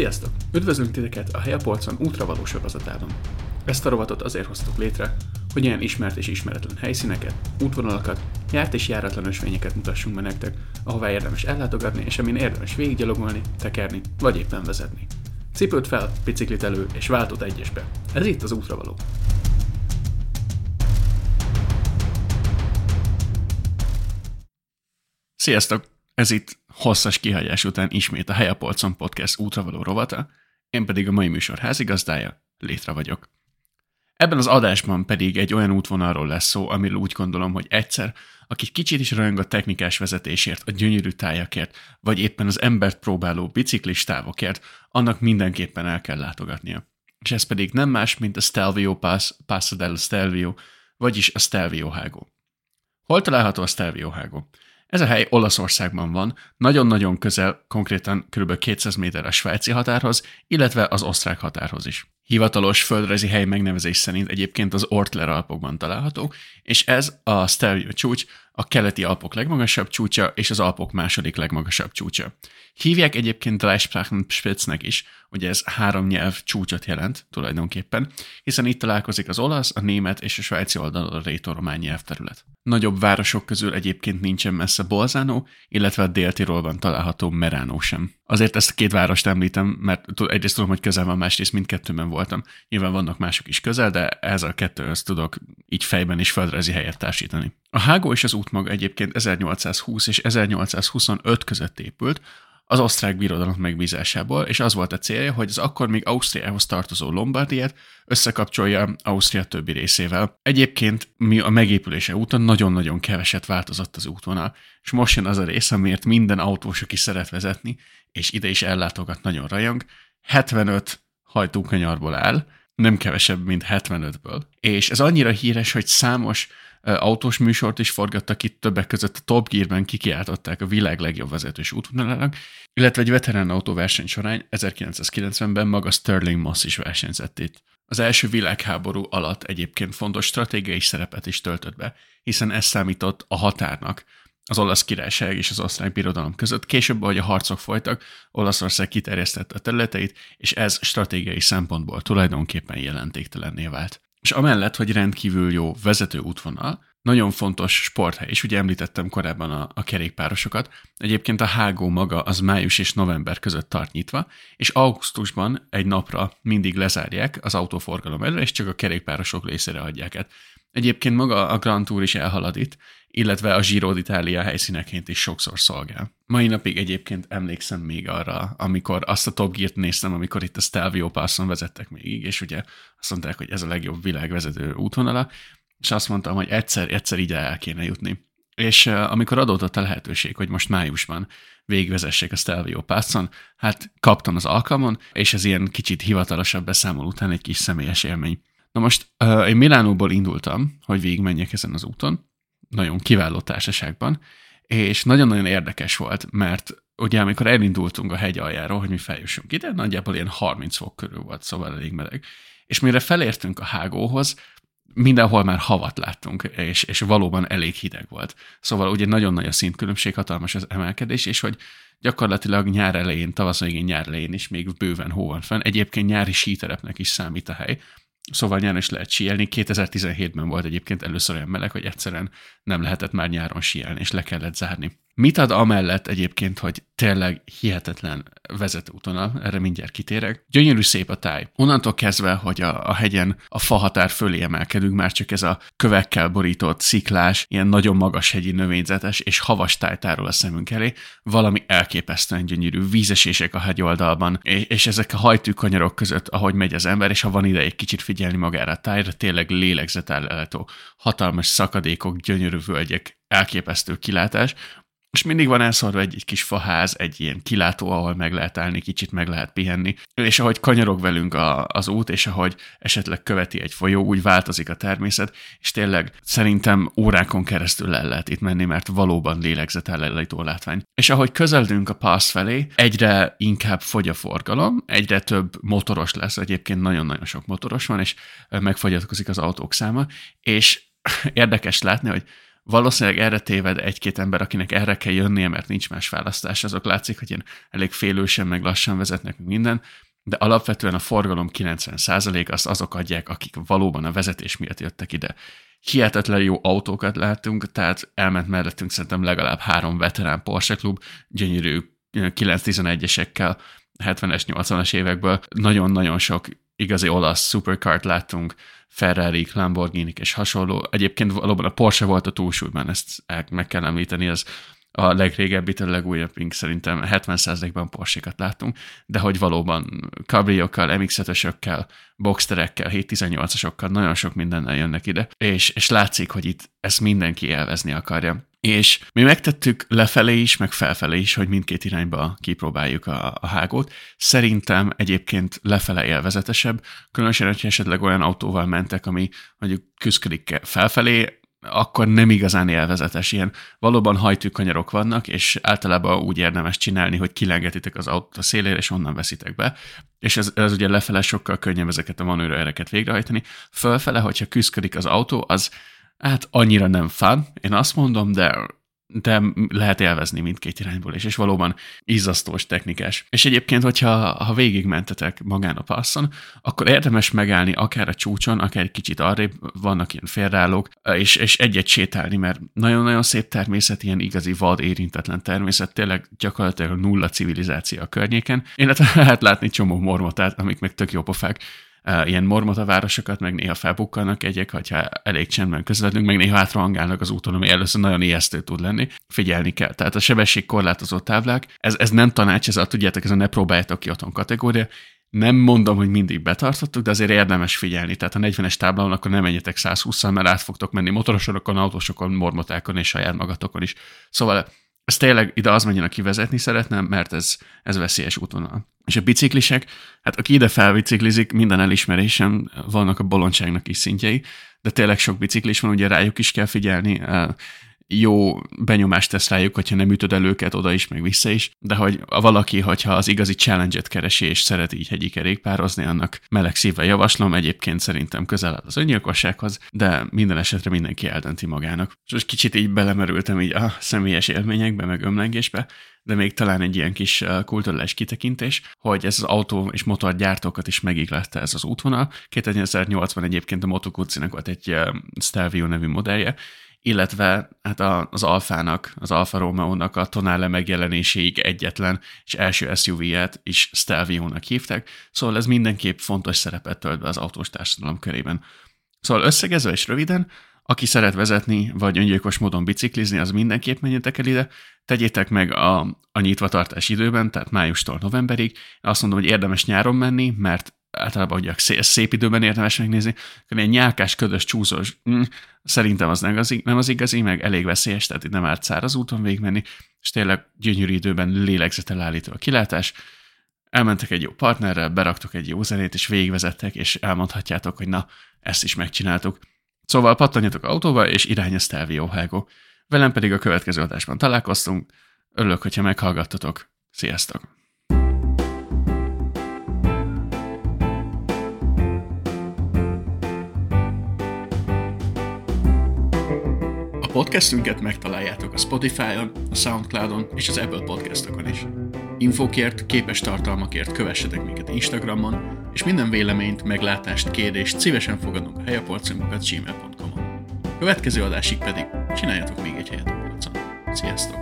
Sziasztok! Üdvözlünk titeket a Helyapolcon útravaló sorozatában. Ezt a rovatot azért hoztuk létre, hogy ilyen ismert és ismeretlen helyszíneket, útvonalakat, járt és járatlan ösvényeket mutassunk be nektek, ahová érdemes ellátogatni, és amin érdemes végiggyalogolni, tekerni, vagy éppen vezetni. Cipőt fel, biciklit elő, és váltott egyesbe. Ez itt az útravaló. Sziasztok! Ez itt hosszas kihagyás után ismét a Helyapolcon Podcast útravaló rovata, én pedig a mai műsor házigazdája, Létre vagyok. Ebben az adásban pedig egy olyan útvonalról lesz szó, amiről úgy gondolom, hogy egyszer, aki kicsit is rajong a technikás vezetésért, a gyönyörű tájakért, vagy éppen az embert próbáló biciklis távokért, annak mindenképpen el kell látogatnia. És ez pedig nem más, mint a Stelvio Pass, Passo del Stelvio, vagyis a Stelvio hágó. Hol található a Stelvio hágó? Ez a hely Olaszországban van, nagyon-nagyon közel, konkrétan kb. 200 méter a svájci határhoz, illetve az osztrák határhoz is. Hivatalos földrajzi hely megnevezés szerint egyébként az Ortler Alpokban található, és ez a Stelvio csúcs a keleti Alpok legmagasabb csúcsa és az Alpok második legmagasabb csúcsa. Hívják egyébként Dreisprachenspitznek is, ugye ez három nyelv csúcsot jelent tulajdonképpen, hiszen itt találkozik az olasz, a német és a svájci oldalon a rétoromán nyelvterület. Nagyobb városok közül egyébként nincsen messze Bolzano, illetve a Dél-Tirolban található Merano sem. Azért ezt a két várost említem, mert egyrészt tudom, hogy közel van, másrészt mindkettőben voltam. Nyilván vannak mások is közel, de ez a kettőhöz tudok így fejben is földrajzi helyet társítani. A hágó és az útmaga egyébként 1820 és 1825 között épült, az osztrák birodalom megbízásából, és az volt a célja, hogy az akkor még Ausztriához tartozó Lombardiát összekapcsolja Ausztria többi részével. Egyébként mi a megépülése úton nagyon-nagyon keveset változott az útvonal, és most jön az a rész, amiért minden autós, aki szeret vezetni, és ide is ellátogat, nagyon rajong, 75 hajtókanyarból áll, nem kevesebb, mint 75-ből. És ez annyira híres, hogy számos autós műsort is forgattak itt, többek között a Top Gear-ben kikiáltották a világ legjobb vezetős útvonalának, illetve egy veterán autóverseny során 1990-ben maga Sterling Moss is versenyzett itt. Az első világháború alatt egyébként fontos stratégiai szerepet is töltött be, hiszen ez számított a határnak, az olasz királyság és az osztrák birodalom között. Később, ahogy a harcok folytak, Olaszország kiterjesztette a területeit, és ez stratégiai szempontból tulajdonképpen jelentéktelenné vált. És amellett, hogy rendkívül jó vezető útvonal, nagyon fontos sporthely, és ugye említettem korábban a, a kerékpárosokat. Egyébként a hágó maga az május és november között tart nyitva, és augusztusban egy napra mindig lezárják az autóforgalom elő, és csak a kerékpárosok részére adják át. Egyébként maga a Grand Tour is elhalad itt, illetve a Giro d'Italia helyszíneként is sokszor szolgál. Mai napig egyébként emlékszem még arra, amikor azt a Top Gear-t néztem, amikor itt a Stelvio Passon vezettek még, és ugye azt mondták, hogy ez a legjobb világvezető útvonala, és azt mondtam, hogy egyszer, egyszer ide el kéne jutni. És amikor adódott a lehetőség, hogy most májusban végvezessék a Stelvio Passon, hát kaptam az alkalmon, és ez ilyen kicsit hivatalosabb beszámol után egy kis személyes élmény. Na most uh, én Milánóból indultam, hogy végigmenjek ezen az úton, nagyon kiváló társaságban, és nagyon-nagyon érdekes volt, mert ugye amikor elindultunk a hegy aljáról, hogy mi feljussunk ide, nagyjából ilyen 30 fok körül volt, szóval elég meleg. És mire felértünk a hágóhoz, mindenhol már havat láttunk, és, és valóban elég hideg volt. Szóval ugye nagyon nagy a szintkülönbség, hatalmas az emelkedés, és hogy gyakorlatilag nyár elején, tavasz végén, nyár elején is még bőven hó van fenn. Egyébként nyári síterepnek is számít a hely, Szóval nyáron is lehet síelni. 2017-ben volt egyébként először olyan meleg, hogy egyszerűen nem lehetett már nyáron síelni, és le kellett zárni. Mit ad amellett egyébként, hogy tényleg hihetetlen vezetőúton, erre mindjárt kitérek. Gyönyörű szép a táj. Onnantól kezdve, hogy a, a hegyen a fahatár fölé emelkedünk, már csak ez a kövekkel borított, sziklás, ilyen nagyon magas hegyi növényzetes és havas tájtáról a szemünk elé, valami elképesztően gyönyörű vízesések a hegyoldalban, és, és ezek a hajtűkanyarok között, ahogy megy az ember, és ha van ide egy kicsit figyelni magára a tájra, tényleg lélegzetállító, hatalmas szakadékok, gyönyörű völgyek, elképesztő kilátás, és mindig van elszorva egy, egy kis faház, egy ilyen kilátó, ahol meg lehet állni, kicsit meg lehet pihenni. És ahogy kanyarog velünk a, az út, és ahogy esetleg követi egy folyó, úgy változik a természet, és tényleg szerintem órákon keresztül el lehet itt menni, mert valóban lélegzetelleító látvány. És ahogy közeledünk a pass felé, egyre inkább fogy a forgalom, egyre több motoros lesz, egyébként nagyon-nagyon sok motoros van, és megfogyatkozik az autók száma, és érdekes látni, hogy valószínűleg erre téved egy-két ember, akinek erre kell jönnie, mert nincs más választás, azok látszik, hogy ilyen elég félősen, meg lassan vezetnek minden, de alapvetően a forgalom 90% azt azok adják, akik valóban a vezetés miatt jöttek ide. Hihetetlen jó autókat látunk, tehát elment mellettünk szerintem legalább három veterán Porsche klub, gyönyörű 911-esekkel, 70-es, 80-as évekből. Nagyon-nagyon sok igazi olasz supercart láttunk, ferrari lamborghini és hasonló. Egyébként valóban a Porsche volt a túlsúlyban, ezt meg kell említeni, az a legrégebbi, a legújabbink szerintem 70%-ban Porsche-kat láttunk, de hogy valóban kabriokkal, MX-5-ösökkel, boxterekkel, 718-asokkal nagyon sok mindennel jönnek ide, és, és látszik, hogy itt ezt mindenki élvezni akarja. És mi megtettük lefelé is, meg felfelé is, hogy mindkét irányba kipróbáljuk a, a hágót. Szerintem egyébként lefele élvezetesebb, különösen, hogyha esetleg olyan autóval mentek, ami mondjuk küzdik felfelé, akkor nem igazán élvezetes. Ilyen valóban hajtűkanyarok vannak, és általában úgy érdemes csinálni, hogy kilengetitek az autót a szélére, és onnan veszitek be. És ez, ez ugye lefele sokkal könnyebb ezeket a manőrereket végrehajtani. Fölfele, hogyha küzdik az autó, az hát annyira nem fán, én azt mondom, de de lehet élvezni mindkét irányból is, és valóban izzasztós technikás. És egyébként, hogyha ha végigmentetek magán a passzon, akkor érdemes megállni akár a csúcson, akár egy kicsit arrébb, vannak ilyen félreállók, és, és egyet sétálni, mert nagyon-nagyon szép természet, ilyen igazi vad érintetlen természet, tényleg gyakorlatilag nulla civilizáció a környéken, illetve lehet látni csomó mormotát, amik meg tök jó pofák, ilyen mormota városokat, meg néha felbukkannak egyek, hogyha elég csendben közvetünk, meg néha átrohangálnak az úton, ami először nagyon ijesztő tud lenni. Figyelni kell. Tehát a sebesség korlátozó táblák, ez, ez nem tanács, ez a tudjátok, ez a ne próbáljátok ki otthon kategória, nem mondom, hogy mindig betartottuk, de azért érdemes figyelni. Tehát a 40-es táblán akkor nem menjetek 120-szal, mert át fogtok menni motorosokon, autósokon, mormotákon és saját magatokon is. Szóval ez tényleg ide az menjen, aki vezetni szeretne, mert ez, ez veszélyes útvonal. És a biciklisek, hát aki ide felbiciklizik, minden elismerésem, vannak a bolondságnak is szintjei, de tényleg sok biciklis van, ugye rájuk is kell figyelni, jó benyomást tesz rájuk, hogyha nem ütöd el őket oda is, meg vissza is, de hogy valaki, hogyha az igazi challenge-et keresi, és szeret így hegyi kerékpározni, annak meleg szívvel javaslom, egyébként szerintem közel áll az öngyilkossághoz, de minden esetre mindenki eldönti magának. És most kicsit így belemerültem így a személyes élményekbe, meg ömlengésbe, de még talán egy ilyen kis kulturális kitekintés, hogy ez az autó és motorgyártókat is megiglette ez az útvonal. 2008-ban egyébként a Moto volt egy Stelvio nevű modellje, illetve hát az Alfának, az Alfa Romeo-nak a Tonale megjelenéséig egyetlen és első SUV-ját is Stelvio-nak hívták, szóval ez mindenképp fontos szerepet tölt be az autós társadalom körében. Szóval összegezve és röviden, aki szeret vezetni, vagy öngyilkos módon biciklizni, az mindenképp menjetek el ide. Tegyétek meg a, a nyitvatartás időben, tehát májustól novemberig. Azt mondom, hogy érdemes nyáron menni, mert általában ugye szép, szép időben érdemes megnézni, akkor egy nyálkás, ködös, csúszós, mm, szerintem az nem az, nem az igazi, meg elég veszélyes, tehát itt nem árt száraz úton végigmenni, és tényleg gyönyörű időben lélegzetel állító a kilátás, elmentek egy jó partnerrel, beraktok egy jó zenét, és végigvezettek, és elmondhatjátok, hogy na, ezt is megcsináltuk. Szóval pattanjatok autóba, és irány a Stelvio Hágo. Velem pedig a következő adásban találkoztunk. Örülök, hogyha meghallgattatok. Sziasztok! Podcastünket megtaláljátok a Spotify-on, a Soundcloud-on és az Apple podcastokon is. Infokért, képes tartalmakért kövessetek minket Instagramon, és minden véleményt, meglátást, kérdést szívesen fogadunk a helyapolcunkat gmail.com-on. Következő adásig pedig csináljatok még egy helyet a polcon. Sziasztok!